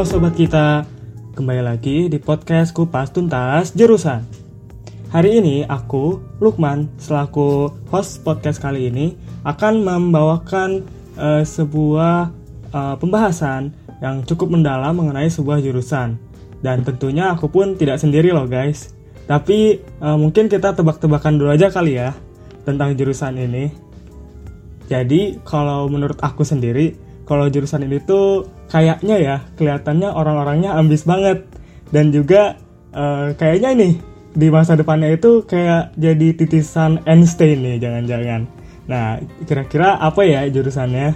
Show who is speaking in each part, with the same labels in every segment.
Speaker 1: Halo sobat kita, kembali lagi di podcast Kupas Tuntas Jurusan. Hari ini aku, Lukman, selaku host podcast kali ini akan membawakan uh, sebuah uh, pembahasan yang cukup mendalam mengenai sebuah jurusan. Dan tentunya aku pun tidak sendiri loh guys. Tapi uh, mungkin kita tebak-tebakan dulu aja kali ya tentang jurusan ini. Jadi kalau menurut aku sendiri, kalau jurusan ini tuh kayaknya ya kelihatannya orang-orangnya ambis banget dan juga uh, kayaknya ini di masa depannya itu kayak jadi titisan Einstein nih jangan-jangan. Nah, kira-kira apa ya jurusannya?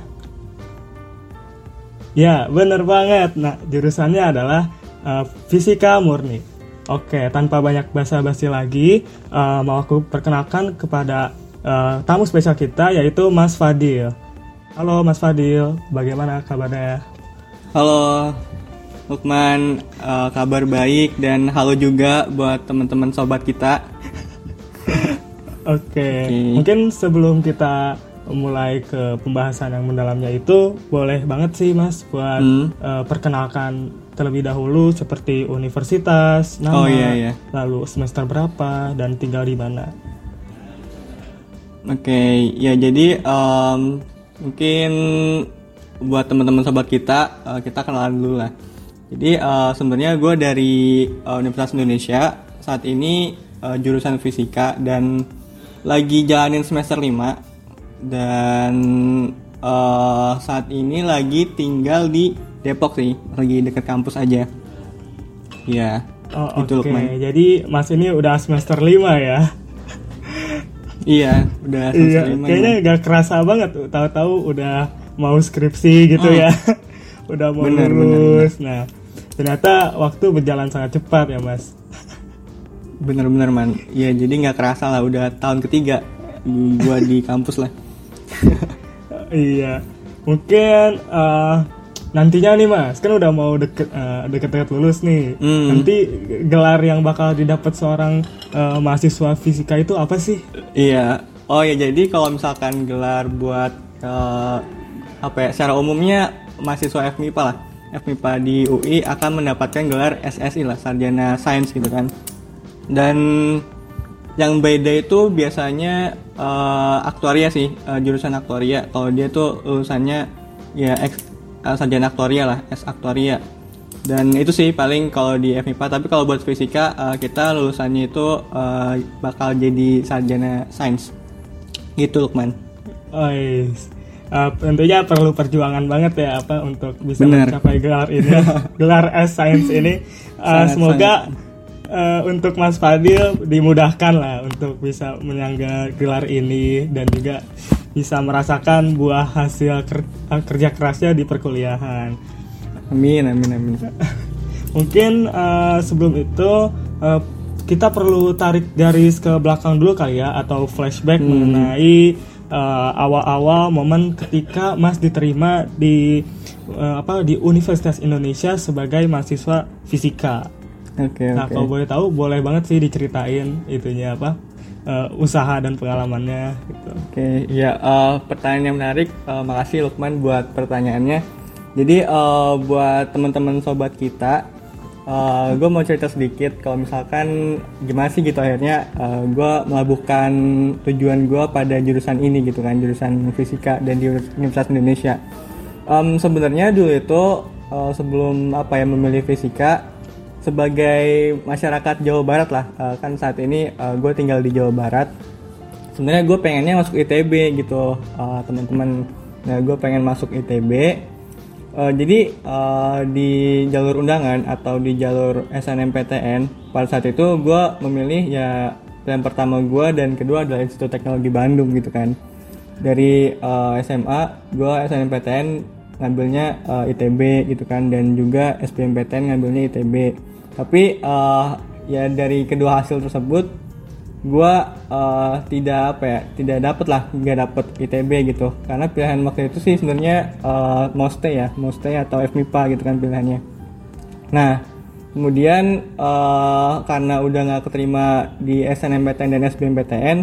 Speaker 1: Ya, bener banget. Nah, jurusannya adalah uh, fisika murni. Oke, tanpa banyak basa-basi lagi, uh, mau aku perkenalkan kepada uh, tamu spesial kita yaitu Mas Fadil. Halo Mas Fadil, bagaimana kabarnya?
Speaker 2: Halo Lukman, uh, kabar baik dan halo juga buat teman-teman sobat kita.
Speaker 1: Oke, okay. okay. mungkin sebelum kita mulai ke pembahasan yang mendalamnya itu, boleh banget sih Mas buat hmm. uh, perkenalkan terlebih dahulu seperti universitas, nama, oh, iya, iya. lalu semester berapa dan tinggal di mana.
Speaker 2: Oke, okay. ya jadi um, mungkin buat teman-teman sobat kita uh, kita kenalan dulu lah. Jadi uh, sebenarnya gue dari uh, Universitas Indonesia. Saat ini uh, jurusan fisika dan lagi jalanin semester 5 dan uh, saat ini lagi tinggal di Depok sih lagi deket kampus aja. Ya
Speaker 1: oh, itu oke. Okay. jadi mas ini udah semester 5 ya?
Speaker 2: Iya udah semester iya,
Speaker 1: 5 kayaknya ya. gak kerasa banget. Tahu-tahu udah mau skripsi gitu oh. ya. Udah mau bener, lulus. bener, bener. nah ternyata waktu berjalan sangat cepat ya mas.
Speaker 2: Bener-bener man. Ya jadi nggak kerasa lah udah tahun ketiga gua di kampus lah.
Speaker 1: Iya. Mungkin uh, nantinya nih mas. Kan udah mau deket uh, deket-deket lulus nih. Hmm. nanti gelar yang bakal didapat seorang uh, mahasiswa fisika itu apa sih?
Speaker 2: Iya. Oh ya jadi kalau misalkan gelar buat uh, apa ya secara umumnya mahasiswa FMIPA lah. FMIPA di UI akan mendapatkan gelar SSI lah sarjana sains gitu kan. Dan yang beda itu biasanya uh, aktuaria sih uh, jurusan aktuaria. Kalau dia tuh lulusannya ya ex, uh, sarjana aktuaria lah S aktuaria. Dan itu sih paling kalau di FMIPA tapi kalau buat fisika uh, kita lulusannya itu uh, bakal jadi sarjana sains. Gitu Lukman.
Speaker 1: Yes uh, tentunya perlu perjuangan banget ya apa untuk bisa Bener. mencapai gelar ini gelar S Science ini uh, semoga uh, untuk Mas Fadil dimudahkan lah untuk bisa menyangga gelar ini dan juga bisa merasakan buah hasil ker kerja kerasnya di perkuliahan.
Speaker 2: Amin amin amin.
Speaker 1: Mungkin uh, sebelum itu uh, kita perlu tarik garis ke belakang dulu kali ya atau flashback hmm. mengenai eh, awal-awal momen ketika Mas diterima di uh, apa di Universitas Indonesia sebagai mahasiswa fisika.
Speaker 2: Oke. Okay,
Speaker 1: nah okay. kalau boleh tahu boleh banget sih diceritain itunya apa uh, usaha dan pengalamannya. Gitu.
Speaker 2: Oke, okay, ya uh, pertanyaan yang menarik. Uh, makasih Lukman buat pertanyaannya. Jadi uh, buat teman-teman sobat kita uh, eh, gue mau cerita sedikit. Kalau misalkan gimana sih gitu akhirnya uh, eh, gue melabuhkan tujuan gue pada jurusan ini gitu kan jurusan fisika dan di Universitas Indonesia. Um, sebenarnya dulu itu uh, sebelum apa ya memilih fisika sebagai masyarakat Jawa Barat lah. Uh, kan saat ini uh, gue tinggal di Jawa Barat. Sebenarnya gue pengennya masuk ITB gitu uh, teman-teman. Nah gue pengen masuk ITB Uh, jadi uh, di jalur undangan atau di jalur SNMPTN pada saat itu gue memilih ya pilihan pertama gue dan kedua adalah Institut Teknologi Bandung gitu kan. Dari uh, SMA gue SNMPTN ngambilnya uh, ITB gitu kan dan juga SBMPTN ngambilnya ITB tapi uh, ya dari kedua hasil tersebut gue uh, tidak apa ya tidak dapet lah nggak dapet ITB gitu. Karena pilihan waktu itu sih sebenarnya uh, mau stay ya mau stay atau FMIPA gitu kan pilihannya. Nah kemudian uh, karena udah nggak keterima di SNMPTN dan SBMPTN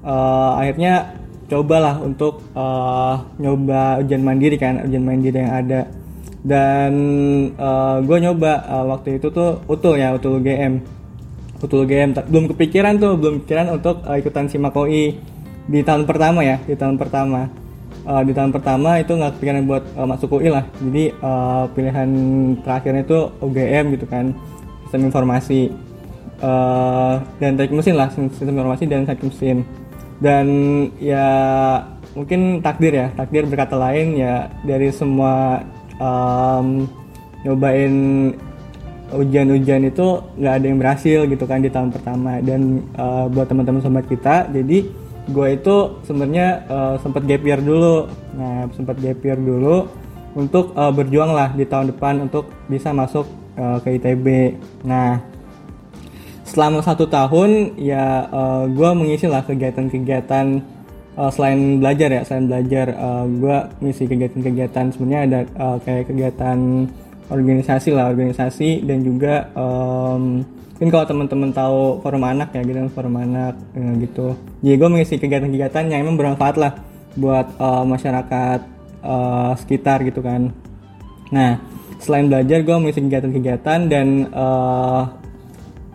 Speaker 2: uh, akhirnya cobalah untuk uh, nyoba ujian mandiri kan ujian mandiri yang ada. Dan uh, gue nyoba uh, waktu itu tuh utul ya utul GM utul GM belum kepikiran tuh belum kepikiran untuk uh, ikutan simakoi di tahun pertama ya di tahun pertama. Uh, di tahun pertama itu nggak kepikiran buat uh, masuk UI lah. Jadi uh, pilihan terakhirnya itu UGM gitu kan sistem informasi. Uh, dan teknik mesin lah sistem informasi dan teknik mesin. Dan ya mungkin takdir ya takdir berkata lain ya dari semua um, nyobain ujian-ujian itu nggak ada yang berhasil gitu kan di tahun pertama. Dan uh, buat teman-teman sobat kita jadi gue itu sebenarnya uh, sempat gap year dulu. Nah sempat gap year dulu untuk uh, berjuang lah di tahun depan untuk bisa masuk uh, ke ITB nah selama satu tahun ya uh, gue mengisi lah kegiatan-kegiatan uh, selain belajar ya selain belajar uh, gue ngisi kegiatan-kegiatan. Sebenarnya ada uh, kayak kegiatan organisasi lah organisasi dan juga um, mungkin kalau teman-teman tahu forum anak ya gitu forum anak ya, gitu. Jadi gue mengisi kegiatan-kegiatan yang emang bermanfaat lah buat uh, masyarakat uh, sekitar gitu kan. Nah selain belajar gue mengisi kegiatan-kegiatan dan uh,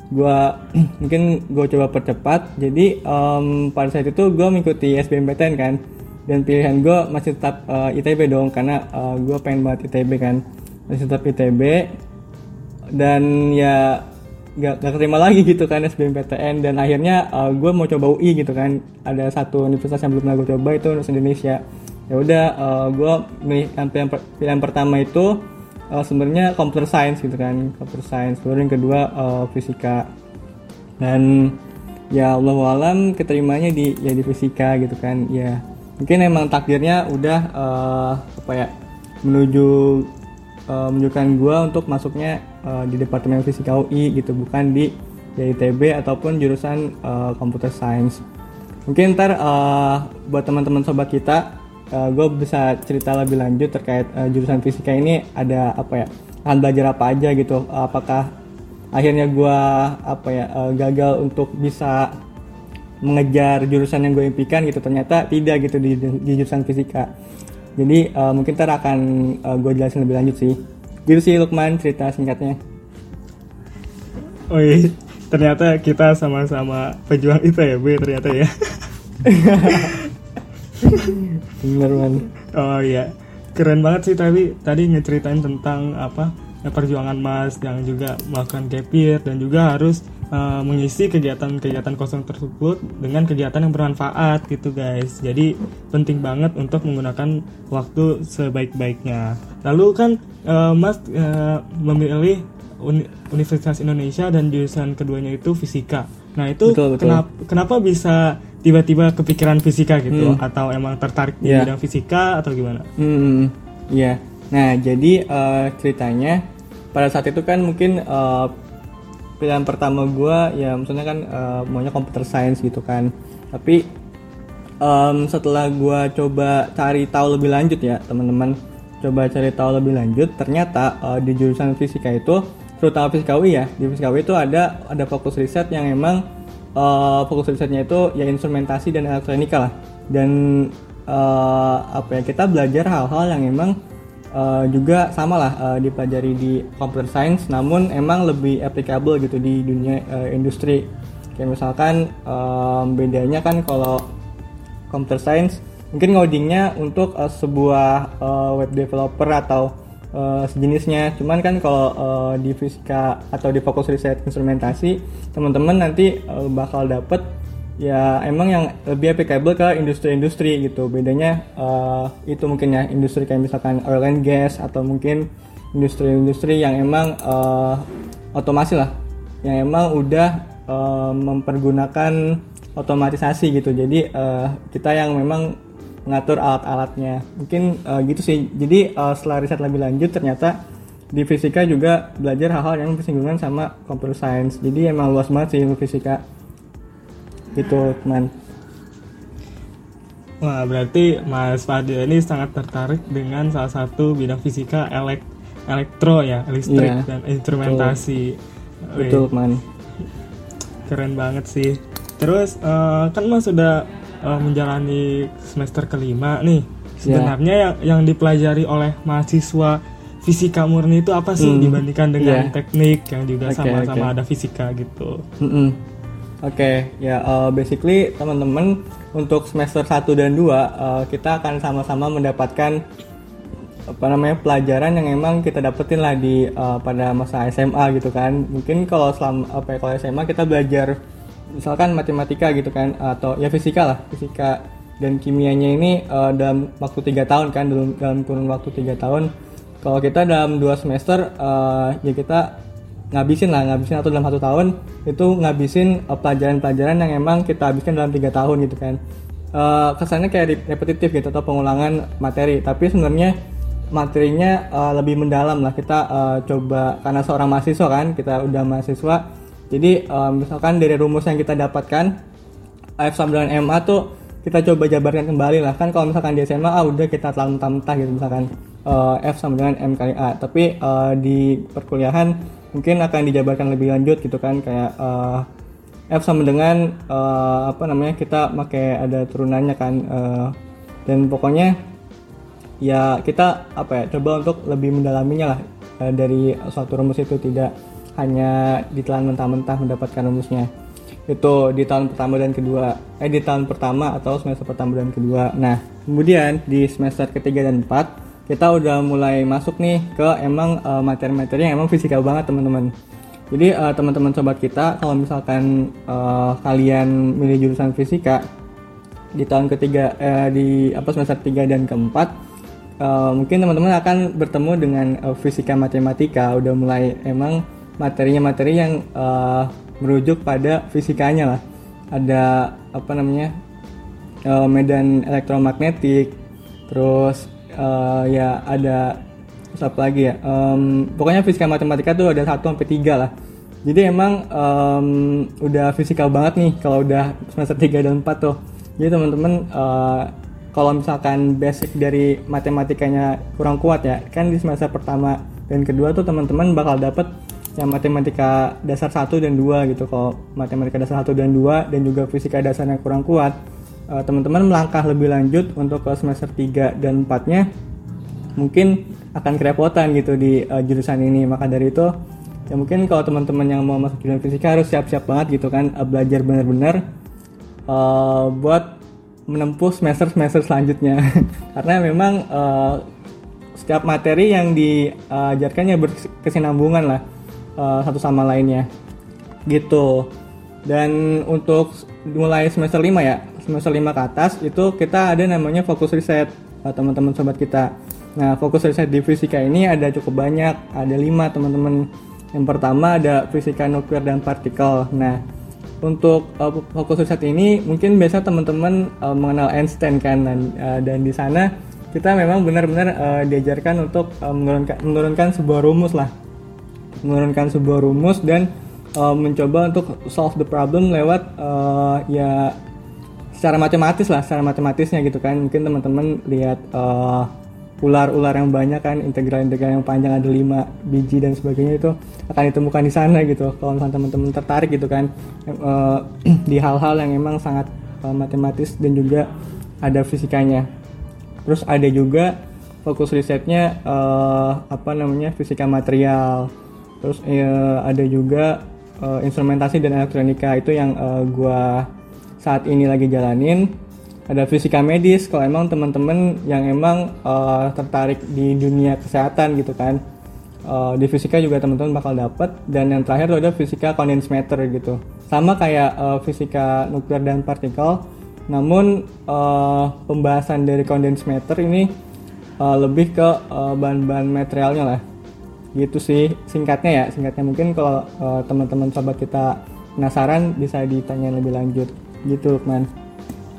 Speaker 2: gue mungkin gue coba percepat. Jadi um, pada saat itu gue mengikuti SBMPTN kan dan pilihan gue masih tetap uh, ITB dong karena uh, gue pengen banget ITB kan tetap ITB dan ya gak, gak terima lagi gitu kan SBMPTN dan akhirnya uh, gue mau coba UI gitu kan. Ada satu universitas yang belum pernah gue coba itu Universitas Indonesia. Ya udah uh, gue pilihan, pilihan pertama itu uh, sebenarnya computer science gitu kan. Computer science. Baru yang kedua uh, fisika. Dan ya Allah alam keterimanya di ya di fisika gitu kan. Ya mungkin emang takdirnya udah uh, apa ya menuju uh, menunjukkan gue untuk masuknya uh, di departemen fisika UI gitu bukan di ITB ataupun jurusan uh, computer science. Mungkin ntar uh, buat teman-teman sobat kita uh, gue bisa cerita lebih lanjut terkait uh, jurusan fisika ini ada apa ya akan belajar apa aja gitu apakah akhirnya gue apa ya uh, gagal untuk bisa mengejar jurusan yang gue impikan gitu ternyata tidak gitu di, di jurusan fisika jadi uh, mungkin ntar akan uh, gue jelasin lebih lanjut sih. Gitu sih Lukman cerita singkatnya.
Speaker 1: Oh iya. Ternyata kita sama-sama pejuang itu ya bu ternyata ya.
Speaker 2: Bener man.
Speaker 1: Oh iya. Keren banget sih tapi tadi ngeceritain tentang apa perjuangan mas yang juga melakukan year dan juga harus uh, mengisi kegiatan-kegiatan kosong tersebut dengan kegiatan yang bermanfaat gitu guys jadi penting banget untuk menggunakan waktu sebaik-baiknya lalu kan uh, mas uh, memilih Uni Universitas Indonesia dan jurusan keduanya itu fisika nah itu betul, betul. kenapa kenapa bisa tiba-tiba kepikiran fisika gitu hmm. atau emang tertarik di yeah. bidang fisika atau gimana?
Speaker 2: Hmm, ya. Yeah. Nah, jadi uh, ceritanya pada saat itu kan mungkin uh, pilihan pertama gue ya maksudnya kan uh, maunya computer science gitu kan. Tapi um, setelah gue coba cari tahu lebih lanjut ya teman-teman, coba cari tahu lebih lanjut, ternyata uh, di jurusan fisika itu terutama fisika UI ya di fisika UI itu ada ada fokus riset yang emang uh, fokus risetnya itu ya instrumentasi dan elektronika lah dan uh, apa ya kita belajar hal-hal yang emang uh, juga sama lah uh, dipelajari di computer science namun emang lebih applicable gitu di dunia uh, industri kayak misalkan um, bedanya kan kalau computer science mungkin ngodingnya untuk uh, sebuah uh, web developer atau uh, sejenisnya. Cuman kan kalau uh, di fisika atau di fokus riset instrumentasi, teman-teman nanti uh, bakal dapet ya emang yang lebih applicable ke industri-industri gitu. Bedanya uh, itu mungkin ya industri kayak misalkan oil and gas atau mungkin industri-industri yang emang uh, otomasi lah, yang emang udah uh, mempergunakan otomatisasi gitu. Jadi uh, kita yang memang mengatur alat-alatnya. Mungkin uh, gitu sih. Jadi uh, setelah riset lebih lanjut ternyata di fisika juga belajar hal-hal yang bersinggungan sama computer science. Jadi emang luas banget sih ilmu fisika itu teman
Speaker 1: Wah berarti Mas Fadil ini sangat tertarik dengan salah satu bidang fisika elek elektro ya listrik yeah, dan instrumentasi
Speaker 2: betul, betul man
Speaker 1: keren banget sih terus uh, kan Mas sudah uh, menjalani semester kelima nih ya. sebenarnya yeah. yang yang dipelajari oleh mahasiswa fisika murni itu apa sih
Speaker 2: Hmm,
Speaker 1: dibandingkan dengan
Speaker 2: iya.
Speaker 1: teknik yang juga sama-sama
Speaker 2: oke.
Speaker 1: ada fisika gitu.
Speaker 2: Mm-mm. Oke, ya uh, basically teman-teman untuk semester 1 dan 2 uh, kita akan sama-sama mendapatkan apa namanya pelajaran yang emang kita dapetin lah di uh, pada masa SMA gitu kan. Mungkin kalau selama apa ya, kalau SMA kita belajar misalkan matematika gitu kan atau ya fisika lah, fisika dan kimianya ini uh, dalam waktu tiga tahun kan dalam dalam kurun waktu tiga tahun. Kalau kita dalam dua semester uh, ya kita ngabisin lah ngabisin atau dalam satu tahun itu ngabisin uh, pelajaran-pelajaran yang emang kita habiskan dalam tiga tahun gitu kan. Eh, kesannya kayak rep- repetitif gitu atau pengulangan materi tapi sebenarnya materinya uh, lebih mendalam lah. Kita uh, coba karena seorang mahasiswa kan kita udah mahasiswa jadi uh, misalkan dari rumus yang kita dapatkan F sama dengan MA tuh kita coba jabarkan kembali lah. Kan kalau misalkan di SMA ah udah kita telan mentah-mentah gitu misalkan eh, F sama dengan M kali A. Tapi eh, di perkuliahan mungkin akan dijabarkan lebih lanjut gitu kan kayak eh, F sama dengan eh, apa namanya kita pakai ada turunannya kan eh, dan pokoknya ya kita apa ya coba untuk lebih mendalaminya lah eh, dari suatu rumus itu tidak hanya ditelan mentah-mentah mendapatkan rumusnya. Itu di tahun pertama dan kedua eh di tahun pertama atau semester pertama dan kedua. Nah kemudian di semester ketiga dan empat kita udah mulai masuk nih ke emang eh, materi-materi yang emang fisika banget teman-teman. Jadi eh, teman-teman sobat kita kalau misalkan eh, kalian milih jurusan fisika di tahun ketiga eh, di apa semester 3 dan keempat eh, mungkin teman-teman akan bertemu dengan eh, fisika matematika. Udah mulai emang materinya materi yang eh, merujuk pada fisikanya lah. Ada apa namanya eh, medan elektromagnetik terus eh, ya ada apa lagi ya? Em, pokoknya fisika matematika tuh ada 1 sampai 3 lah. Jadi emang em, udah fisikal banget nih kalau udah semester 3 dan 4 tuh. Jadi teman-teman eh, kalau misalkan basic dari matematikanya kurang kuat ya kan di semester pertama dan kedua tuh teman-teman bakal dapet yang matematika dasar 1 dan 2 gitu. Kalau matematika dasar 1 dan 2 dan juga fisika dasarnya kurang kuat eh, teman-teman melangkah lebih lanjut untuk ke semester 3 dan 4 nya mungkin akan kerepotan gitu di eh, jurusan ini. Maka dari itu ya mungkin kalau teman-teman yang mau masuk jurusan fisika harus siap-siap banget gitu kan eh, belajar benar-benar eh, buat menempuh semester-semester selanjutnya. Karena memang eh, setiap materi yang diajarkannya berkesinambungan lah eh, satu sama lainnya gitu. Dan untuk mulai semester 5 ya semester 5 ke atas itu kita ada namanya fokus riset eh, teman-teman sobat kita. Nah fokus riset di fisika ini ada cukup banyak ada lima teman-teman. Yang pertama ada fisika nuklir dan partikel. Nah untuk eh, fokus riset ini mungkin biasa teman-teman eh, mengenal Einstein kan dan, eh, dan di sana kita memang benar-benar eh, diajarkan untuk eh, menurunkan menurunkan sebuah rumus lah. Menurunkan sebuah rumus dan uh, mencoba untuk solve the problem lewat uh, ya secara matematis lah, secara matematisnya gitu kan. Mungkin teman-teman lihat uh, ular-ular yang banyak kan, integral-integral yang panjang ada 5 biji dan sebagainya itu akan ditemukan di sana gitu. Kalau misalnya teman-teman tertarik gitu kan uh, di hal-hal yang memang sangat uh, matematis dan juga ada fisikanya. Terus ada juga fokus risetnya eh, apa namanya fisika material. Terus eh, ada juga eh, instrumentasi dan elektronika itu yang eh, gua saat ini lagi jalanin. Ada fisika medis kalau emang teman-teman yang emang eh, tertarik di dunia kesehatan gitu kan. Eh, di fisika juga teman-teman bakal dapat dan yang terakhir tuh ada fisika condensed matter gitu. Sama kayak eh, fisika nuklir dan partikel namun eh, pembahasan dari condensed matter ini eh, lebih ke eh, bahan-bahan materialnya lah. Gitu sih singkatnya ya. Singkatnya mungkin kalau eh, teman-teman sobat kita penasaran bisa ditanya lebih lanjut. Gitu Lukman.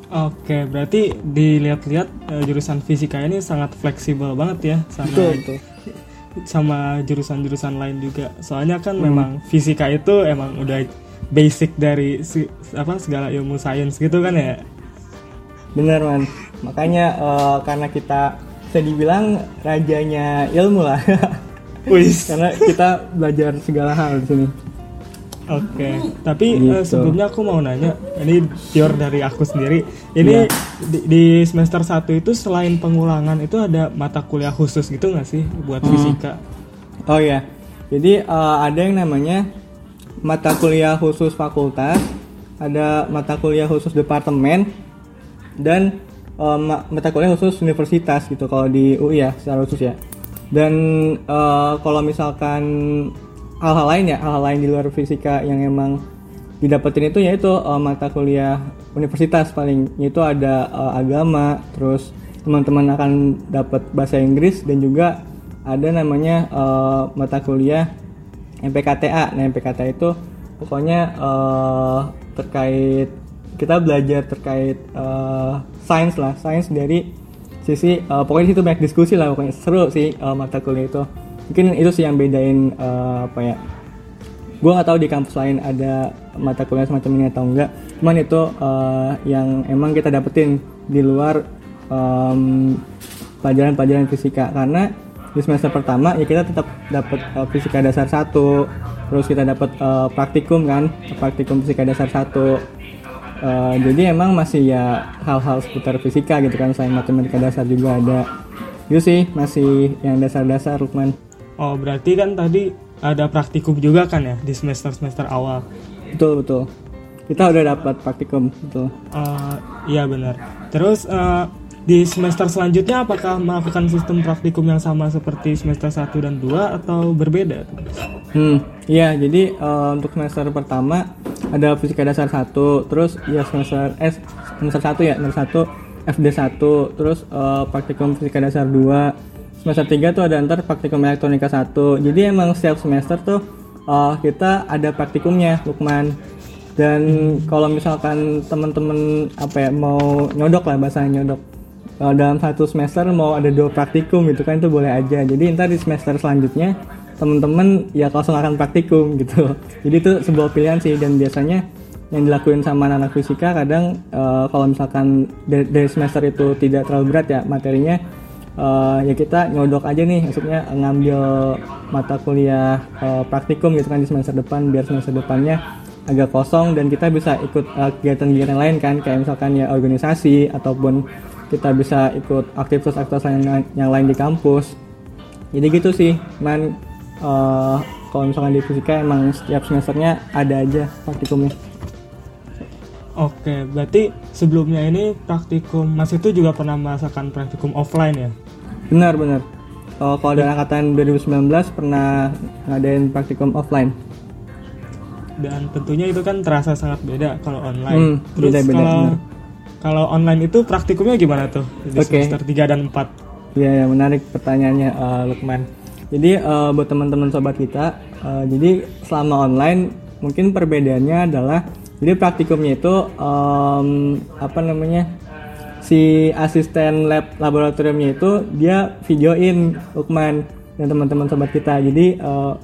Speaker 1: Oke, berarti dilihat-lihat eh, jurusan fisika ini sangat fleksibel banget ya sama
Speaker 2: betul.
Speaker 1: sama jurusan-jurusan lain juga. Soalnya kan memang fisika itu emang udah basic dari si- apa segala ilmu sains gitu kan ya.
Speaker 2: Bener man. Makanya eh, karena kita bisa dibilang rajanya ilmu lah. Karena kita belajar segala hal di sini.
Speaker 1: Oke, tapi eh,
Speaker 2: Gitu.
Speaker 1: sebelumnya aku mau nanya, ini pure dari aku sendiri. Ini
Speaker 2: Iya.
Speaker 1: di, di semester 1 itu selain pengulangan itu ada mata kuliah khusus gitu nggak sih buat
Speaker 2: Hmm.
Speaker 1: fisika?
Speaker 2: Oh ya, jadi eh, ada yang namanya mata kuliah khusus fakultas, ada mata kuliah khusus departemen, dan ma- mata kuliah khusus universitas gitu kalau di UI ya secara khusus ya. Dan eh, kalau misalkan hal-hal lain ya, hal-hal lain di luar fisika yang emang didapetin itu yaitu eh, mata kuliah universitas paling yaitu ada eh, agama, terus teman-teman akan dapat bahasa Inggris dan juga ada namanya eh, mata kuliah MPKTA. Nah, MPKTA itu pokoknya eh, terkait kita belajar terkait eh, sains lah, sains dari sisi eh, pokoknya di situ banyak diskusi lah, pokoknya seru sih eh, mata kuliah itu. Mungkin itu sih yang bedain eh, apa ya? Gue nggak tahu di kampus lain ada mata kuliah semacam ini atau enggak. Cuman itu eh, yang emang kita dapetin di luar em, pelajaran-pelajaran fisika karena di semester pertama ya kita tetap dapat eh, fisika dasar satu terus kita dapat eh, praktikum kan praktikum fisika dasar satu Eh, jadi emang masih ya hal-hal seputar fisika gitu kan selain matematika dasar juga ada itu sih masih yang dasar-dasar Lukman
Speaker 1: Oh berarti kan tadi ada praktikum juga kan ya di semester semester awal?
Speaker 2: betul betul kita udah dapat praktikum betul
Speaker 1: Eh, iya benar. Terus eh, di semester selanjutnya apakah melakukan sistem praktikum yang sama seperti semester 1 dan 2 atau berbeda?
Speaker 2: Hmm, iya. Jadi eh, untuk semester pertama ada fisika dasar 1, terus ya semester eh semester 1 ya, semester 1 FD 1, terus eh, praktikum fisika dasar 2. Semester 3 tuh ada ntar praktikum elektronika 1. Jadi emang setiap semester tuh eh, kita ada praktikumnya, Lukman. Dan kalau misalkan teman-teman apa ya mau nyodok lah bahasanya nyodok kalau dalam satu semester mau ada dua praktikum gitu kan itu boleh aja jadi ntar di semester selanjutnya temen-temen ya langsung akan praktikum gitu jadi itu sebuah pilihan sih dan biasanya yang dilakuin sama anak fisika kadang eh, kalau misalkan dari semester itu tidak terlalu berat ya materinya eh, ya kita nyodok aja nih maksudnya ngambil mata kuliah eh, praktikum gitu kan di semester depan biar semester depannya agak kosong dan kita bisa ikut eh, kegiatan-kegiatan lain kan kayak misalkan ya organisasi ataupun kita bisa ikut aktivitas-aktivitas yang, yang lain di kampus. Jadi gitu sih man. Eh, kalau misalkan di fisika emang setiap semesternya ada aja praktikumnya.
Speaker 1: Oke, berarti sebelumnya ini praktikum Mas itu juga pernah merasakan praktikum offline ya?
Speaker 2: Benar benar Eh, kalau dari angkatan 2019 pernah ngadain praktikum offline
Speaker 1: Dan tentunya itu kan terasa sangat beda kalau online.
Speaker 2: Hmm,
Speaker 1: Terus
Speaker 2: beda-beda,
Speaker 1: kalau
Speaker 2: benar.
Speaker 1: kalau online itu praktikumnya gimana tuh di
Speaker 2: Oke.
Speaker 1: semester 3 dan 4?
Speaker 2: Iya, ya, menarik pertanyaannya eh, Lukman. Jadi eh, buat teman-teman sobat kita, eh, jadi selama online mungkin perbedaannya adalah jadi praktikumnya itu em, apa namanya si asisten lab laboratoriumnya itu dia videoin Lukman dan teman-teman sobat kita. Jadi eh,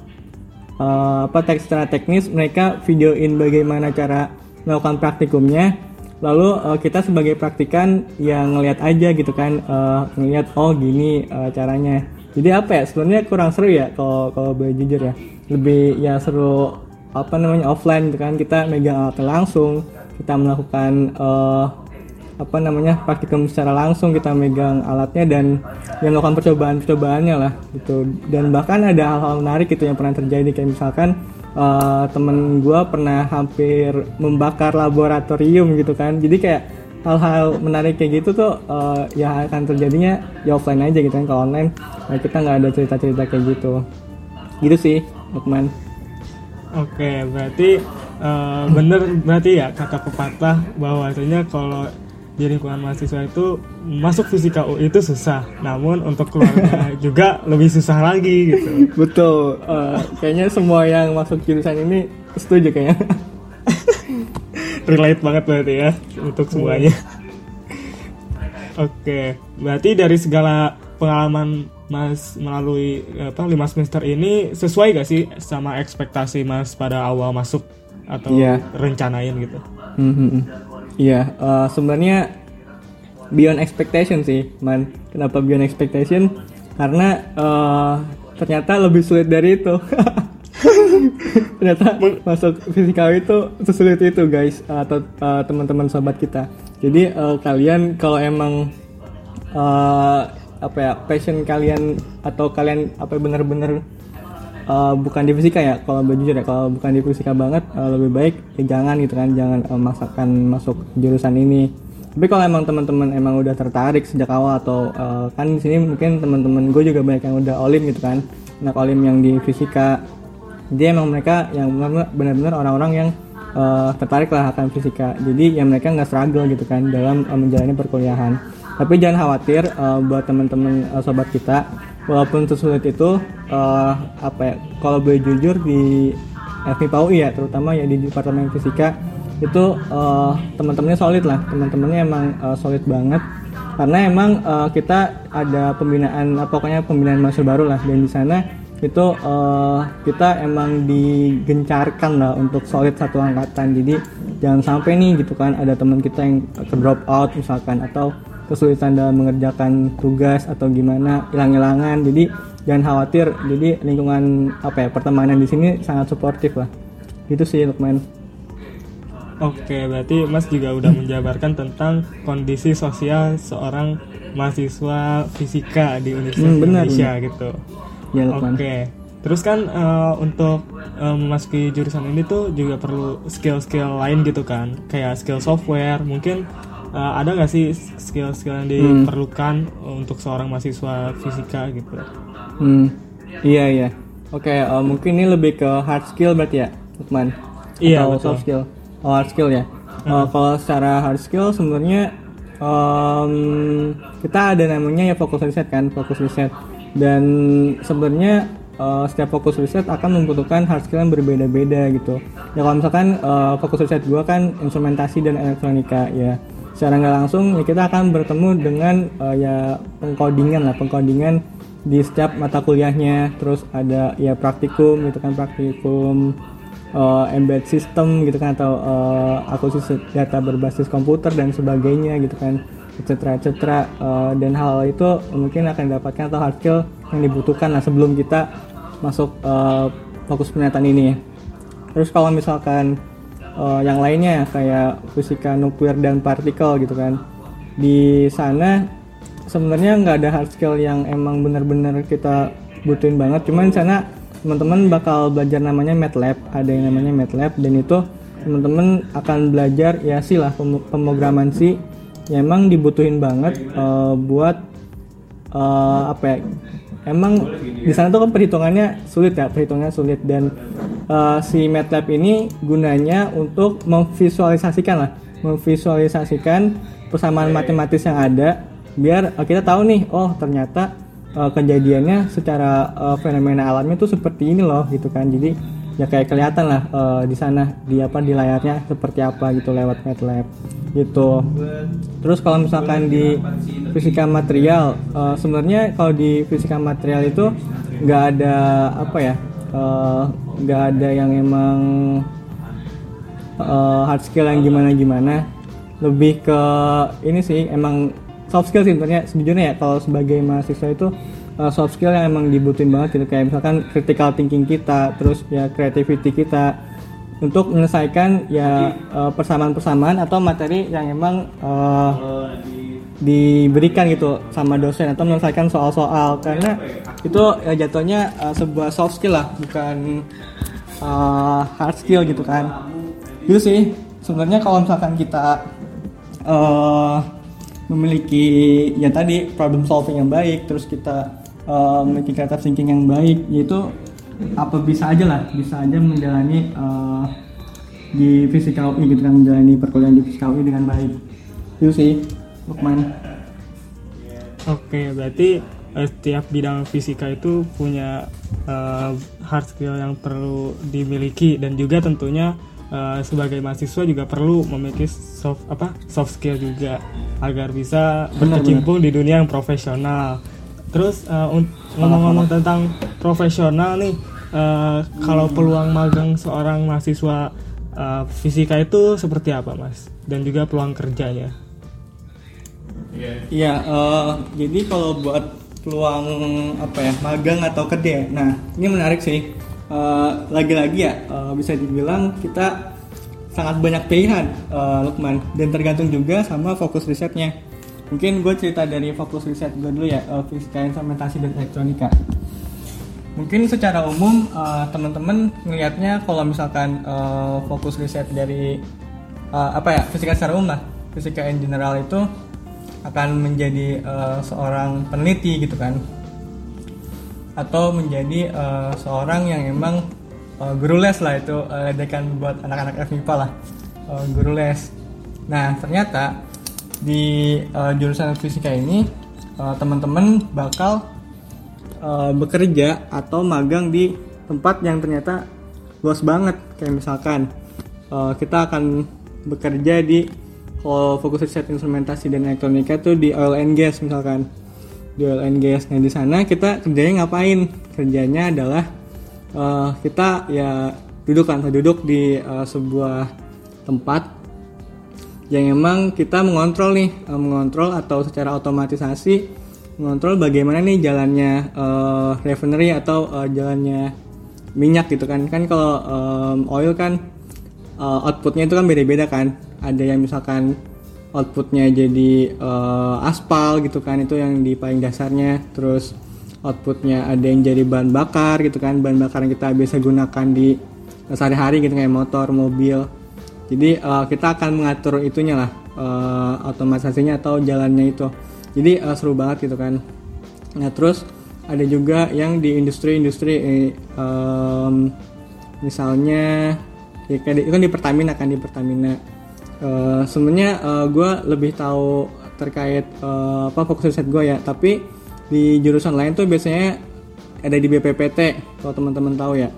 Speaker 2: eh, apa teks secara teknis mereka videoin bagaimana cara melakukan praktikumnya. Lalu eh, kita sebagai praktikan yang ngelihat aja gitu kan eh, ngelihat oh gini eh, caranya. Jadi apa ya sebenarnya kurang seru ya kalau kalau boleh jujur ya. Lebih ya seru apa namanya offline gitu kan. Kita megang alat langsung kita melakukan eh, apa namanya praktikum secara langsung kita megang alatnya dan yang melakukan percobaan percobaannya lah gitu. Dan bahkan ada hal-hal menarik gitu yang pernah terjadi kayak misalkan eh, temen gue pernah hampir membakar laboratorium gitu kan. Jadi kayak hal-hal menarik kayak gitu tuh eh, ya akan terjadinya ya offline aja gitu kan kalau online nah kita nggak ada cerita-cerita kayak gitu. Gitu sih Lukman.
Speaker 1: Oke, berarti eh, bener berarti ya kata pepatah bahwasanya kalau di lingkungan mahasiswa itu masuk fisika UI itu susah, namun untuk keluarnya juga lebih susah lagi gitu.
Speaker 2: betul Eh, kayaknya semua yang masuk jurusan ini setuju kayaknya
Speaker 1: Relate banget berarti ya untuk semuanya. Oke, berarti dari segala pengalaman Mas melalui apa lima semester ini sesuai gak sih sama ekspektasi Mas pada awal masuk atau
Speaker 2: Iya.
Speaker 1: rencanain gitu?
Speaker 2: Mhm. Iya, eh, sebenarnya beyond expectation sih, man. Kenapa beyond expectation? Karena eh, ternyata lebih sulit dari itu. ternyata masuk fisika itu sesulit itu, guys, atau eh, teman-teman sobat kita. Jadi uh, kalian kalau emang uh, apa ya passion kalian atau kalian apa bener-bener uh, bukan di fisika ya kalau jujur ya kalau bukan di fisika banget uh, lebih baik ya jangan gitu kan jangan uh, maksakan masuk jurusan ini. Tapi kalau emang teman-teman emang udah tertarik sejak awal atau uh, kan di sini mungkin teman-teman gue juga banyak yang udah olim gitu kan anak olim yang di fisika. Jadi emang mereka yang benar-benar orang-orang yang uh, tertarik lah akan fisika. Jadi yang mereka nggak struggle gitu kan dalam uh, menjalani perkuliahan. Tapi jangan khawatir uh, buat teman-teman uh, sobat kita walaupun sesulit itu uh, apa ya kalau boleh jujur di FMIPA UI ya terutama ya di departemen fisika itu uh, teman-temannya solid lah. Teman-temannya emang uh, solid banget. Karena emang uh, kita ada pembinaan pokoknya pembinaan mahasiswa baru lah. Dan di sana itu uh, kita emang digencarkan lah untuk solid satu angkatan. Jadi jangan sampai nih gitu kan ada teman kita yang ke drop out misalkan atau kesulitan dalam mengerjakan tugas atau gimana hilang-hilangan jadi jangan khawatir jadi lingkungan apa ya pertemanan di sini sangat suportif lah itu sih Lukman
Speaker 1: Oke, berarti Mas juga udah menjabarkan tentang kondisi sosial seorang mahasiswa fisika di Universitas hmm, benar, Indonesia benar. gitu. Ya, Oke. Terus kan uh, untuk uh, memasuki jurusan ini tuh juga perlu skill-skill lain gitu kan, kayak skill software. Mungkin uh, ada nggak sih skill-skill yang hmm. diperlukan hmm. untuk seorang mahasiswa fisika gitu
Speaker 2: hmm iya iya oke okay, uh, mungkin ini lebih ke hard skill berarti ya Lukman
Speaker 1: iya
Speaker 2: atau soft skill oh, hard skill ya hmm. uh, kalau secara hard skill sebenarnya um, kita ada namanya ya fokus riset kan fokus riset dan sebenarnya uh, setiap fokus riset akan membutuhkan hard skill yang berbeda-beda gitu. Ya kalau misalkan uh, fokus riset gue kan instrumentasi dan elektronika ya secara nggak langsung ya kita akan bertemu dengan uh, ya pengkodingan lah pengkodingan di setiap mata kuliahnya. Terus ada ya praktikum gitu kan praktikum uh, embed system gitu kan atau uh, akuisisi data berbasis komputer dan sebagainya gitu kan etc etc uh, dan hal itu mungkin akan didapatkan atau hard skill yang dibutuhkan lah sebelum kita masuk uh, fokus penelitian ini. Terus kalau misalkan uh, yang lainnya kayak fisika nuklir dan partikel gitu kan. Di sana sebenarnya nggak ada hard skill yang emang benar-benar kita butuhin banget. Cuman sana teman-teman bakal belajar namanya MATLAB ada yang namanya MATLAB dan itu teman-teman akan belajar ya sih lah pemrograman sih yang emang dibutuhin banget uh, buat uh, apa ya emang di sana tuh kan perhitungannya sulit ya perhitungannya sulit. Dan uh, si MATLAB ini gunanya untuk memvisualisasikan lah memvisualisasikan persamaan matematis yang ada biar uh, kita tahu nih oh ternyata uh, kejadiannya secara uh, fenomena alamnya tuh seperti ini loh gitu kan. Jadi ya kayak kelihatan lah uh, di sana di apa di layarnya seperti apa gitu lewat MATLAB gitu. Terus kalau misalkan di fisika material uh, sebenarnya kalau di fisika material itu nggak ada apa ya nggak uh, ada yang emang uh, hard skill yang gimana gimana lebih ke ini sih emang soft skill sih sebenarnya sejujurnya ya kalau sebagai mahasiswa itu uh, soft skill yang emang dibutuhin banget gitu. Kayak misalkan critical thinking kita terus ya creativity kita. Untuk menyelesaikan ya uh, persamaan-persamaan atau materi yang emang uh, diberikan gitu sama dosen atau menyelesaikan soal-soal. Karena itu ya jatuhnya uh, sebuah soft skill lah bukan uh, hard skill gitu kan. Itu sih. Sebenarnya kalau misalkan kita uh, memiliki ya tadi problem solving yang baik terus kita uh, memiliki creative thinking yang baik yaitu apa bisa aja lah bisa aja menjalani uh, di fisika UI gitu kan menjalani perkuliahan di fisika UI dengan baik. Itu sih Lukman.
Speaker 1: Oke berarti uh, setiap bidang fisika itu punya uh, hard skill yang perlu dimiliki dan juga tentunya uh, sebagai mahasiswa juga perlu memiliki soft apa soft skill juga agar bisa berkecimpung di dunia yang profesional Terus uh, ngomong-ngomong tentang profesional nih, uh, kalau peluang magang seorang mahasiswa uh, fisika itu seperti apa, Mas? Dan juga peluang kerjanya?
Speaker 2: Iya, uh, jadi kalau buat peluang apa ya magang atau kerja, nah ini menarik sih. lagi lagi-lagi ya uh, bisa dibilang kita sangat banyak pilihan uh, Lukman dan tergantung juga sama fokus risetnya mungkin gue cerita dari fokus riset gue dulu ya uh, fisika instrumentasi dan elektronika. Mungkin secara umum uh, teman-teman ngelihatnya kalau misalkan uh, fokus riset dari uh, apa ya fisika secara umum lah fisika in general itu akan menjadi uh, seorang peneliti gitu kan. Atau menjadi uh, seorang yang emang uh, guru les lah itu uh, ledekan buat anak-anak FMIPA lah uh, guru les. Nah ternyata di uh, jurusan fisika ini uh, teman-teman bakal uh, bekerja atau magang di tempat yang ternyata luas banget. Kayak misalkan uh, kita akan bekerja di kalau fokus riset instrumentasi dan elektronika tuh di oil and gas misalkan. Di oil and gas. Nah di sana kita kerjanya ngapain? Kerjanya adalah uh, kita ya duduk kan duduk di uh, sebuah tempat yang emang kita mengontrol nih uh, mengontrol atau secara otomatisasi mengontrol bagaimana nih jalannya uh, refinery atau uh, jalannya minyak gitu kan. Kan kalau um, oil kan uh, outputnya itu kan beda-beda kan. Ada yang misalkan outputnya jadi uh, aspal gitu kan itu yang di paling dasarnya. Terus outputnya ada yang jadi bahan bakar gitu kan. Bahan bakar yang kita biasa gunakan di sehari-hari gitu kayak motor mobil jadi uh, kita akan mengatur itunya lah uh, otomatisasinya atau jalannya itu. Jadi uh, seru banget gitu kan. Nah terus ada juga yang di industri-industri eh, um, misalnya ya kayak itu kan di Pertamina kan di Pertamina. Uh, sebenarnya uh, gue lebih tahu terkait uh, apa fokus riset gue ya. Tapi di jurusan lain tuh biasanya ada di BPPT kalau teman-teman tahu ya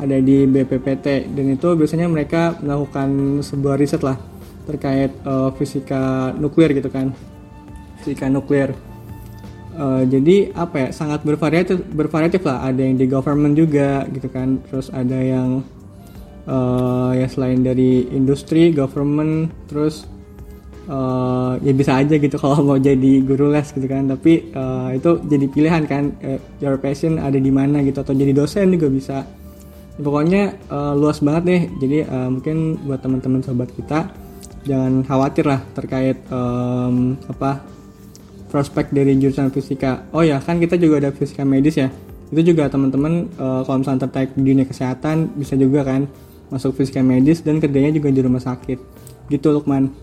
Speaker 2: ada di BPPT dan itu biasanya mereka melakukan sebuah riset lah terkait uh, fisika nuklir gitu kan. Fisika nuklir. Uh, jadi apa ya sangat bervariatif bervariatif lah. Ada yang di government juga gitu kan. Terus ada yang uh, ya selain dari industri government terus uh, ya bisa aja gitu kalau mau jadi guru les gitu kan. Tapi uh, itu jadi pilihan kan. Uh, your passion ada di mana gitu. Atau jadi dosen juga bisa pokoknya uh, luas banget deh. Jadi uh, mungkin buat teman-teman sobat kita jangan khawatir lah terkait um, apa prospek dari jurusan fisika. Oh ya kan kita juga ada fisika medis ya. Itu juga teman-teman uh, kalau misalnya tertarik di dunia kesehatan bisa juga kan masuk fisika medis dan kerjanya juga di rumah sakit. Gitu Lukman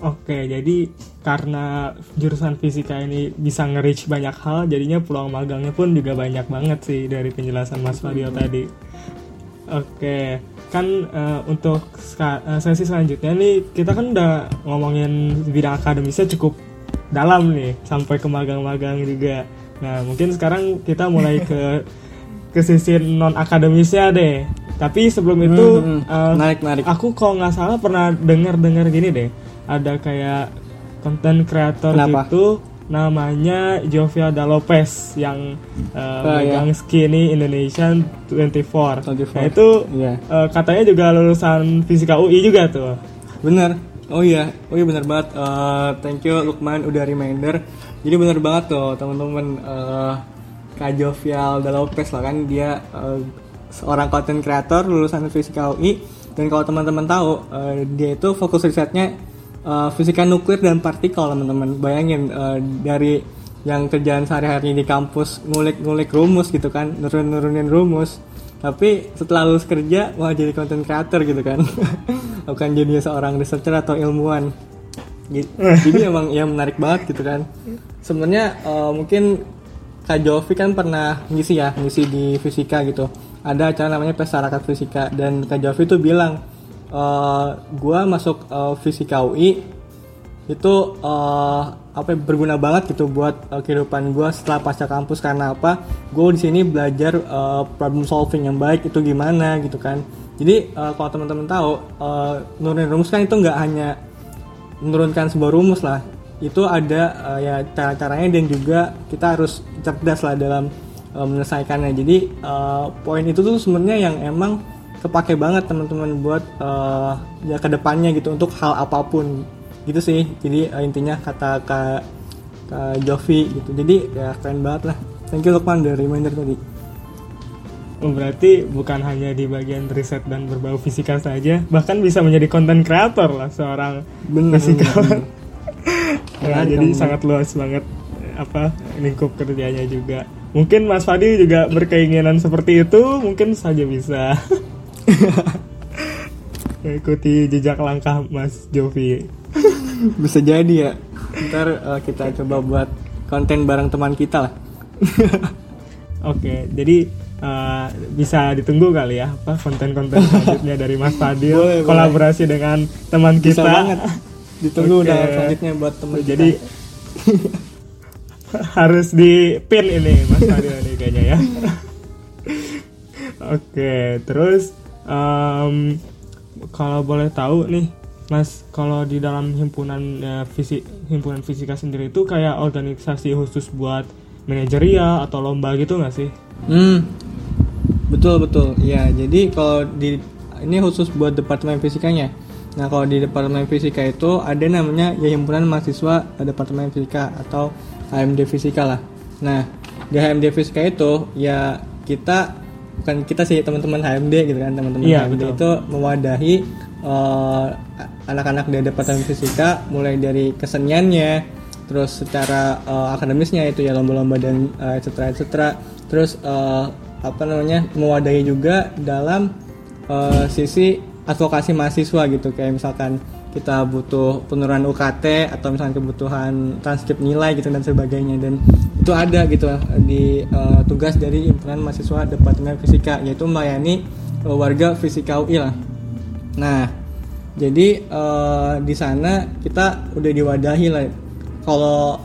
Speaker 1: Oke, jadi karena jurusan fisika ini bisa nge-reach banyak hal, jadinya peluang magangnya pun juga banyak banget sih dari penjelasan Mas Fabio tadi. Oke, kan uh, untuk uh, sesi selanjutnya nih, kita kan udah ngomongin bidang akademisnya cukup dalam nih, sampai ke magang-magang juga. Nah, mungkin sekarang kita mulai ke ke sisi non akademisnya deh. Tapi sebelum itu, hmm, hmm. Uh, narik, narik. aku kalau nggak salah pernah dengar-dengar gini deh ada kayak konten kreator gitu namanya Jovia Da Lopez yang uh, oh, megang yeah. Skinny Indonesian 24. 24. Nah itu yeah. Iya. uh, katanya juga lulusan fisika UI juga tuh.
Speaker 2: Bener. Oh iya, oh iya bener banget. Uh, thank you Lukman udah reminder. Jadi bener banget tuh teman-teman uh, Kak Jovial Da Lopez lah kan dia uh, seorang content creator lulusan fisika UI dan kalau teman-teman tahu uh, dia itu fokus risetnya uh, fisika nuklir dan partikel teman-teman. Bayangin uh, dari yang kerjaan sehari-hari di kampus ngulik-ngulik rumus gitu kan nurun-nurunin rumus. Tapi setelah lulus kerja wah jadi content creator gitu kan. Bukan jadi seorang researcher atau ilmuwan. Jadi emang yang menarik banget gitu kan. Sebenarnya uh, mungkin Kak Jovi kan pernah ngisi ya ngisi di fisika gitu. Ada acara namanya pesta rakyat fisika dan Kak Jovi tuh bilang eh, gue masuk uh, fisika UI itu uh, apa ya, berguna banget gitu buat uh, kehidupan gue setelah pasca kampus. Karena apa? Gue di sini belajar uh, problem solving yang baik itu gimana gitu kan. Jadi uh, kalau teman-teman tahu uh, nurunin rumus kan itu nggak hanya menurunkan sebuah rumus lah. Itu ada uh, ya cara-caranya dan juga kita harus cerdas lah dalam uh, menyelesaikannya. Jadi uh, poin itu tuh sebenarnya yang emang kepake banget teman-teman buat uh, ya ke depannya gitu untuk hal apa pun gitu sih jadi uh, intinya kata kak kak Jovi gitu jadi ya keren banget lah thank you Lukman dari reminder tadi
Speaker 1: Oh, berarti bukan hanya di bagian riset dan berbau fisika saja, bahkan bisa menjadi konten kreator lah seorang
Speaker 2: Bener,
Speaker 1: fisikawan.
Speaker 2: bener,
Speaker 1: Nah, jadi
Speaker 2: dong.
Speaker 1: sangat luas banget apa lingkup kerjanya juga. Mungkin Mas Fadi juga berkeinginan seperti itu, mungkin saja bisa. Mengikuti jejak langkah Mas Jovi.
Speaker 2: bisa jadi ya ntar eh, kita coba buat konten bareng teman kita lah
Speaker 1: Oke, jadi uh, bisa ditunggu kali ya apa konten-konten selanjutnya dari Mas Fadil
Speaker 2: Boleh, boleh.
Speaker 1: kolaborasi dengan teman
Speaker 2: bisa
Speaker 1: kita.
Speaker 2: banget ditunggu
Speaker 1: Oke.
Speaker 2: udah selanjutnya buat teman
Speaker 1: Jadi harus di pin ini Mas Fadil ini kayaknya ya. Oke, terus em, kalau boleh tahu nih Mas, kalau di dalam himpunan eh, fisik himpunan fisika sendiri itu kayak organisasi khusus buat manajerial atau lomba gitu nggak sih?
Speaker 2: Hmm, betul betul. Ya, jadi kalau di ini khusus buat departemen fisikanya. Nah, kalau di departemen fisika itu ada namanya ya himpunan mahasiswa departemen fisika atau HMD fisika lah. Nah, di HMD fisika itu ya kita bukan kita sih teman-teman HMD gitu kan teman-teman
Speaker 1: Iya,
Speaker 2: HMD
Speaker 1: betul.
Speaker 2: itu mewadahi eh, anak-anak di departemen fisika mulai dari keseniannya terus secara eh, akademisnya itu ya lomba-lomba dan eh, et cetera, et cetera. terus eh, apa namanya mewadahi juga dalam eh, sisi advokasi mahasiswa gitu kayak misalkan kita butuh penurunan UKT atau misalkan kebutuhan transkrip nilai gitu dan sebagainya. Dan itu ada gitu di eh, tugas dari himpunan mahasiswa departemen fisika yaitu melayani eh, warga fisika UI lah. Nah jadi eh, di sana kita udah diwadahi lah. Kalau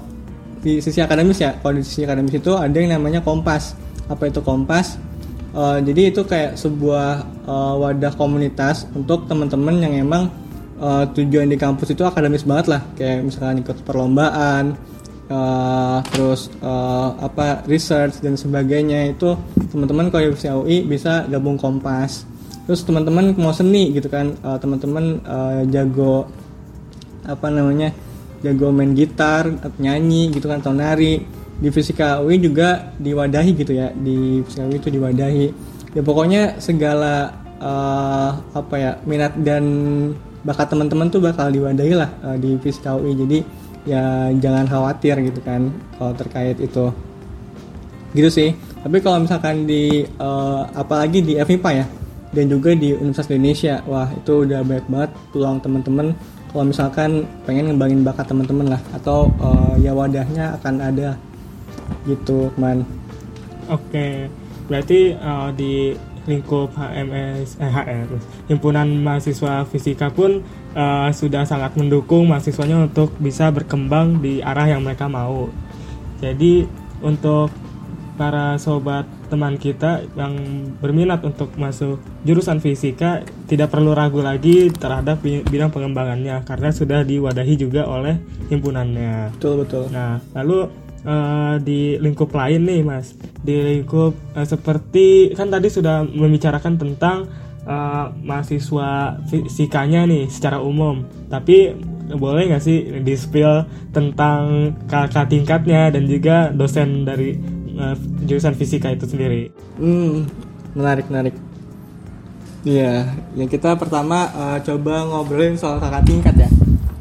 Speaker 2: di sisi akademis ya kalau di sisi akademis itu ada yang namanya kompas. Apa itu kompas? Eh, jadi itu kayak sebuah eh, wadah komunitas untuk teman-teman yang emang eh, tujuan di kampus itu akademis banget lah. Kayak misalkan ikut perlombaan eh, terus eh, apa research dan sebagainya. Itu teman-teman kalau di UI bisa gabung kompas. Terus teman-teman mau seni gitu kan. Eh, teman-teman eh, jago apa namanya jago main gitar nyanyi gitu kan atau nari. Di fisika UI juga diwadahi gitu ya. Di fisika UI itu diwadahi. Ya pokoknya segala eh, apa ya minat dan bakat teman-teman tuh bakal diwadahi lah eh, di fisika UI jadi ya jangan khawatir gitu kan kalau terkait itu. Gitu sih. Tapi kalau misalkan di eh, apalagi di FIPA ya dan juga di Universitas Indonesia wah itu udah banyak banget peluang teman-teman kalau misalkan pengen ngembangin bakat teman-teman lah atau eh, ya wadahnya akan ada. Gitu man
Speaker 1: Oke, berarti uh, di lingkup HMS eh, HR himpunan mahasiswa fisika pun uh, sudah sangat mendukung mahasiswanya untuk bisa berkembang di arah yang mereka mau. Jadi untuk para sobat teman kita yang berminat untuk masuk jurusan fisika tidak perlu ragu lagi terhadap bi- bidang pengembangannya karena sudah diwadahi juga oleh himpunannya.
Speaker 2: betul betul
Speaker 1: Nah, lalu eh, di lingkup lain nih, Mas. Di lingkup eh, seperti kan tadi sudah membicarakan tentang eh, mahasiswa fisikanya nih secara umum. Tapi boleh nggak sih di spill tentang kakak tingkatnya dan juga dosen dari eh, jurusan fisika itu sendiri?
Speaker 2: Hmm, menarik menarik. Iya, yang kita pertama eh, coba ngobrolin soal kakak tingkat ya.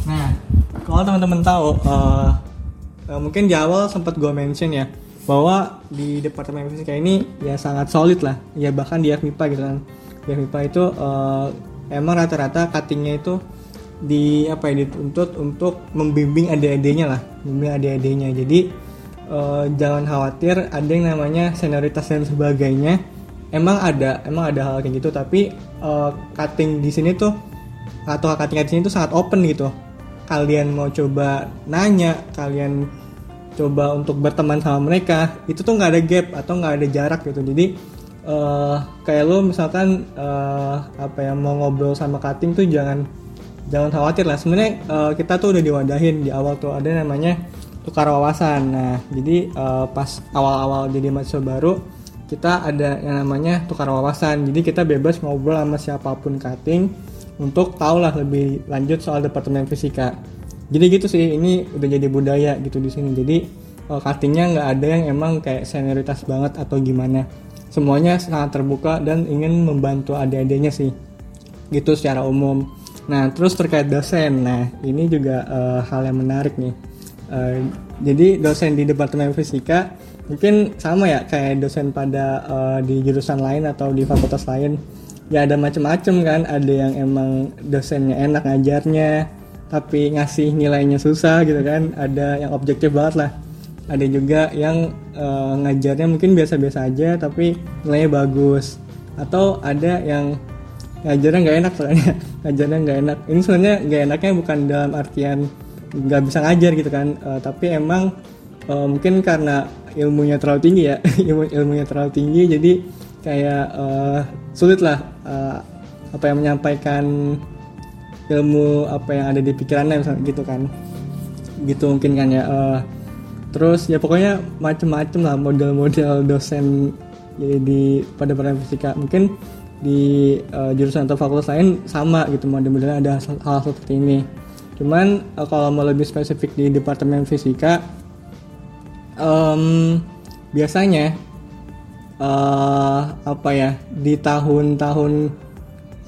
Speaker 2: Nah, kalau teman-teman tahu, eh, eh, mungkin di awal sempat gue mention ya bahwa di departemen fisika ini ya sangat solid lah, ya bahkan di FMIPA gitu kan. Di FMIPA itu eh, emang rata-rata cuttingnya itu di apa ya dituntut untuk membimbing adik-adiknya lah, membimbing adik-adiknya. Jadi eh, jangan khawatir ada yang namanya senioritas dan sebagainya. Emang ada emang ada hal kayak gitu. Tapi eh, cutting di sini tuh atau cutting di sini tuh sangat open gitu. Kalian mau coba nanya kalian coba untuk berteman sama mereka itu tuh nggak ada gap atau nggak ada jarak gitu. Jadi eh, kayak lo misalkan eh, apa ya mau ngobrol sama cutting tuh jangan jangan khawatir lah. Sebenarnya eh, kita tuh udah diwadahin di awal tuh ada namanya tukar wawasan. Nah jadi eh, pas awal-awal jadi mahasiswa baru kita ada yang namanya tukar wawasan. Jadi kita bebas ngobrol sama siapa pun cutting untuk tahu lah lebih lanjut soal departemen fisika jadi gitu sih ini udah jadi budaya gitu di sini. Jadi eh, cuttingnya nggak ada yang emang kayak senioritas banget atau gimana. Semuanya sangat terbuka dan ingin membantu adik-adiknya sih gitu secara umum. Nah terus terkait dosen. Nah ini juga uh, hal yang menarik nih. Uh, jadi dosen di departemen fisika mungkin sama ya kayak dosen pada uh, di jurusan lain atau di fakultas lain. Ya ada macam-macam kan. Ada yang emang dosennya enak ngajarnya tapi ngasih nilainya susah gitu kan. Ada yang objektif banget lah. Ada juga yang uh, ngajarnya mungkin biasa-biasa aja tapi nilainya bagus. Atau ada yang ngajarnya nggak enak soalnya. Ngajarnya nggak enak. Ini sebenarnya nggak enaknya bukan dalam artian nggak bisa ngajar gitu kan. Uh, tapi emang uh, mungkin karena ilmunya terlalu tinggi ya. Ilmu ilmunya terlalu tinggi jadi kayak uh, sulit lah uh, apa yang menyampaikan ilmu apa yang ada di pikirannya misalnya gitu kan. Gitu mungkin kan ya uh, terus ya pokoknya macem-macem lah model-model dosen jadi di pada pada fisika. Mungkin di uh, jurusan atau fakultas lain sama gitu model-modelnya ada hal, hal seperti ini. Cuman uh, kalau mau lebih spesifik di departemen fisika um, biasanya uh, apa ya di tahun-tahun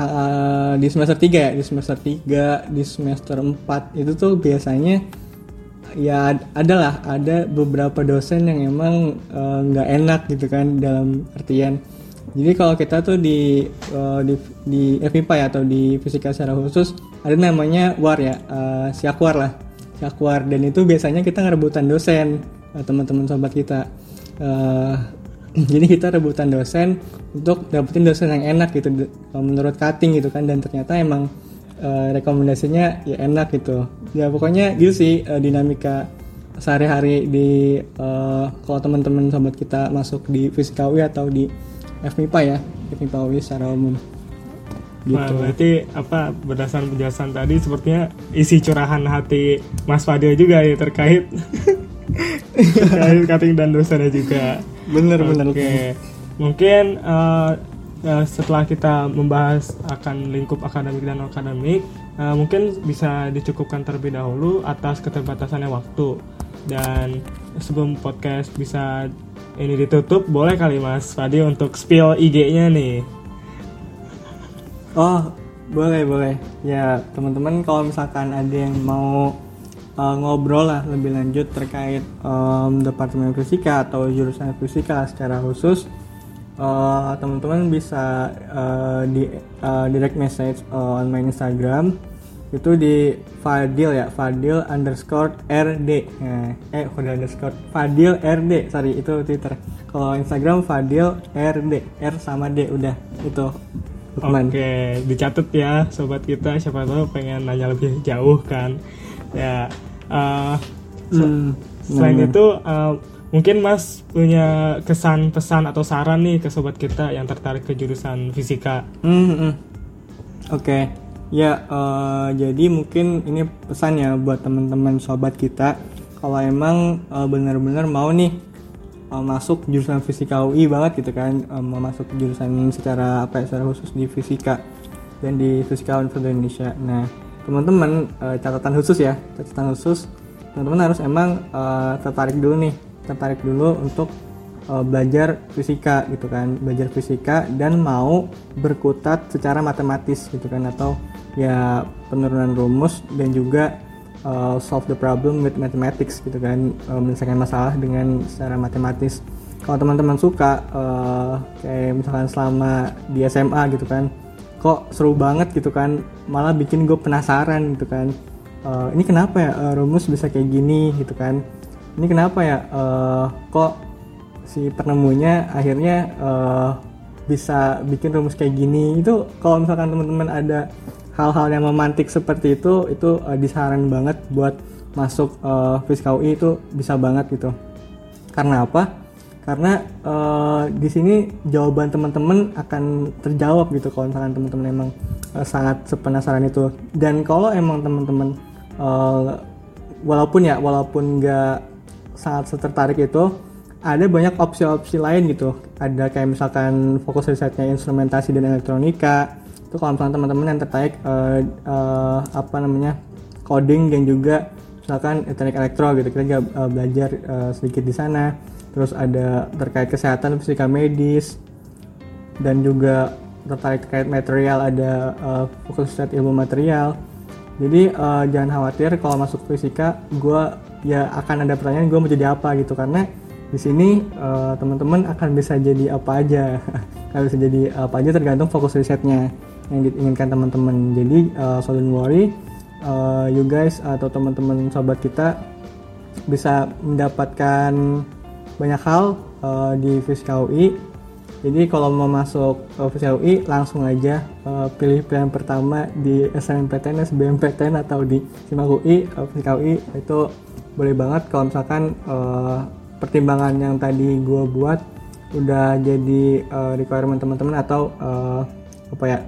Speaker 2: uh, di semester 3 ya di semester 3 di semester 4 itu tuh biasanya ya adalah ada beberapa dosen yang emang eh, nggak uh, enak gitu kan dalam artian. Jadi kalau kita tuh di uh, di di FIPA ya atau di fisika secara khusus ada namanya war ya uh, siakwar lah siakwar. Dan itu biasanya kita ngerebutan dosen uh, teman-teman sobat kita. Uh, jadi kita rebutan dosen untuk dapetin dosen yang enak gitu menurut cutting gitu kan dan ternyata emang uh, rekomendasinya ya enak gitu ya pokoknya gitu sih uh, dinamika sehari-hari di uh, kalau teman-teman sobat kita masuk di fisika UI atau di FMIPA ya FMIPA UI secara umum
Speaker 1: gitu. Nah, berarti apa berdasarkan penjelasan tadi sepertinya isi curahan hati Mas Fadil juga ya terkait terkait cutting dan dosennya juga.
Speaker 2: Bener okay. bener.
Speaker 1: Oke. Mungkin uh, uh, setelah kita membahas akan lingkup akademik dan akademik, uh, mungkin bisa dicukupkan terlebih dahulu atas keterbatasannya waktu. Dan sebelum podcast bisa ini ditutup, boleh kali Mas Fadi untuk spill IG-nya nih.
Speaker 2: Oh, boleh boleh. Ya teman-teman kalau misalkan ada yang mau uh, ngobrol lah lebih lanjut terkait um, departemen fisika atau jurusan fisika secara khusus. Uh, teman-teman bisa uh, di uh, direct message uh, on my Instagram. Itu di Fadil ya Fadil underscore RD nah, eh udah underscore? Fadil RD sorry itu Twitter. Kalau Instagram Fadil RD R sama D udah itu.
Speaker 1: Oke, okay, dicatat ya sobat kita. Siapa tahu pengen nanya lebih jauh kan. Ya. Uh, hmm, selain itu uh, Mungkin Mas punya kesan pesan atau saran nih ke sobat kita yang tertarik ke jurusan fisika.
Speaker 2: Mm -hmm. Oke, okay. ya uh, jadi mungkin ini pesannya buat teman-teman sobat kita kalau emang uh, benar-benar mau nih uh, masuk jurusan fisika UI banget gitu kan, uh, mau masuk jurusan secara apa ya, secara khusus di fisika dan di fisika Universitas Indonesia. Nah, teman-teman uh, catatan khusus ya, catatan khusus. Teman-teman harus emang uh, tertarik dulu nih tertarik dulu untuk uh, belajar fisika gitu kan belajar fisika dan mau berkutat secara matematis gitu kan atau ya penurunan rumus dan juga uh, solve the problem with mathematics gitu kan uh, menyelesaikan masalah dengan secara matematis. Kalau teman-teman suka uh, kayak misalkan selama di SMA gitu kan kok seru banget gitu kan. Malah bikin gue penasaran gitu kan. Uh, ini kenapa ya uh, rumus bisa kayak gini gitu kan. Ini kenapa ya uh, kok si penemunya akhirnya uh, bisa bikin rumus kayak gini. Itu kalau misalkan teman-teman ada hal-hal yang memantik seperti itu itu uh, disaran banget buat masuk uh, UI itu bisa banget gitu. Karena apa karena uh, di sini jawaban teman-teman akan terjawab gitu kalau misalkan teman-teman emang uh, sangat sepenasaran itu. Dan kalau emang teman-teman uh, walaupun ya walaupun nggak sangat tertarik itu ada banyak opsi-opsi lain gitu. Ada kayak misalkan fokus risetnya instrumentasi dan elektronika. Itu kalau misalkan teman-teman yang tertarik uh, uh, apa namanya coding dan juga misalkan elektronik elektro gitu kita juga uh, belajar uh, sedikit di sana terus ada terkait kesehatan fisika medis dan juga tertarik terkait material ada uh, fakultas ilmu material. Jadi uh, jangan khawatir kalau masuk fisika gue ya akan ada pertanyaan gue mau jadi apa gitu. Karena di sini uh, teman-teman akan bisa jadi apa aja. Akan bisa jadi apa aja tergantung fokus risetnya yang diinginkan teman-teman. Jadi uh, so don't worry uh, you guys atau teman-teman sobat kita bisa mendapatkan banyak hal uh, di Fisika UI jadi kalau mau masuk uh, Fisika UI langsung aja uh, pilih pilihan pertama di SNMPTN, SBMPTN atau di SIMAK UI, uh, Fisika UI itu boleh banget kalau misalkan uh, pertimbangan yang tadi gue buat udah jadi uh, requirement teman-teman atau uh, apa ya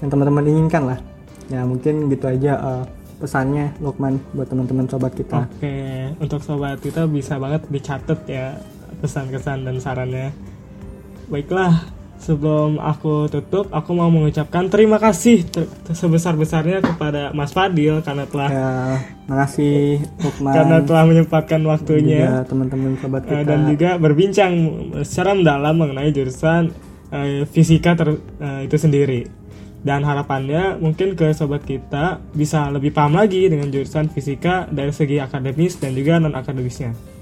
Speaker 2: yang teman-teman inginkan lah. Ya mungkin gitu aja uh, pesannya Lukman buat teman-teman sobat kita.
Speaker 1: Oke, untuk sobat kita bisa banget dicatat ya pesan-kesan dan sarannya. Baiklah, sebelum aku tutup, aku mau mengucapkan terima kasih sebesar-besarnya kepada Mas Fadil karena telah
Speaker 2: ya, makasih Lukman
Speaker 1: karena telah menyempatkan waktunya
Speaker 2: teman-teman sobat kita
Speaker 1: dan juga berbincang secara mendalam mengenai jurusan uh, fisika ter, uh, itu sendiri. Dan harapannya mungkin ke sobat kita bisa lebih paham lagi dengan jurusan fisika dari segi akademis dan juga non akademisnya.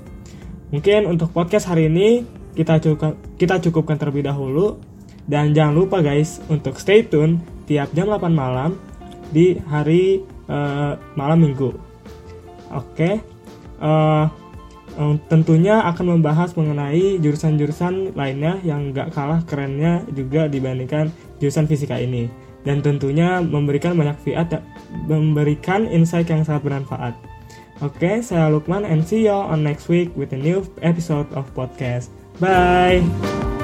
Speaker 1: Mungkin untuk podcast hari ini kita cukup kita cukupkan terlebih dahulu dan jangan lupa guys untuk stay tune tiap jam 8 malam di hari uh, malam minggu. Oke. Okay. Uh, eh, tentunya akan membahas mengenai jurusan-jurusan lainnya yang gak kalah kerennya juga dibandingkan jurusan fisika ini dan tentunya memberikan banyak fiat memberikan insight yang sangat bermanfaat. Oke, okay, saya Lukman and see you on next week with a new episode of podcast. Bye.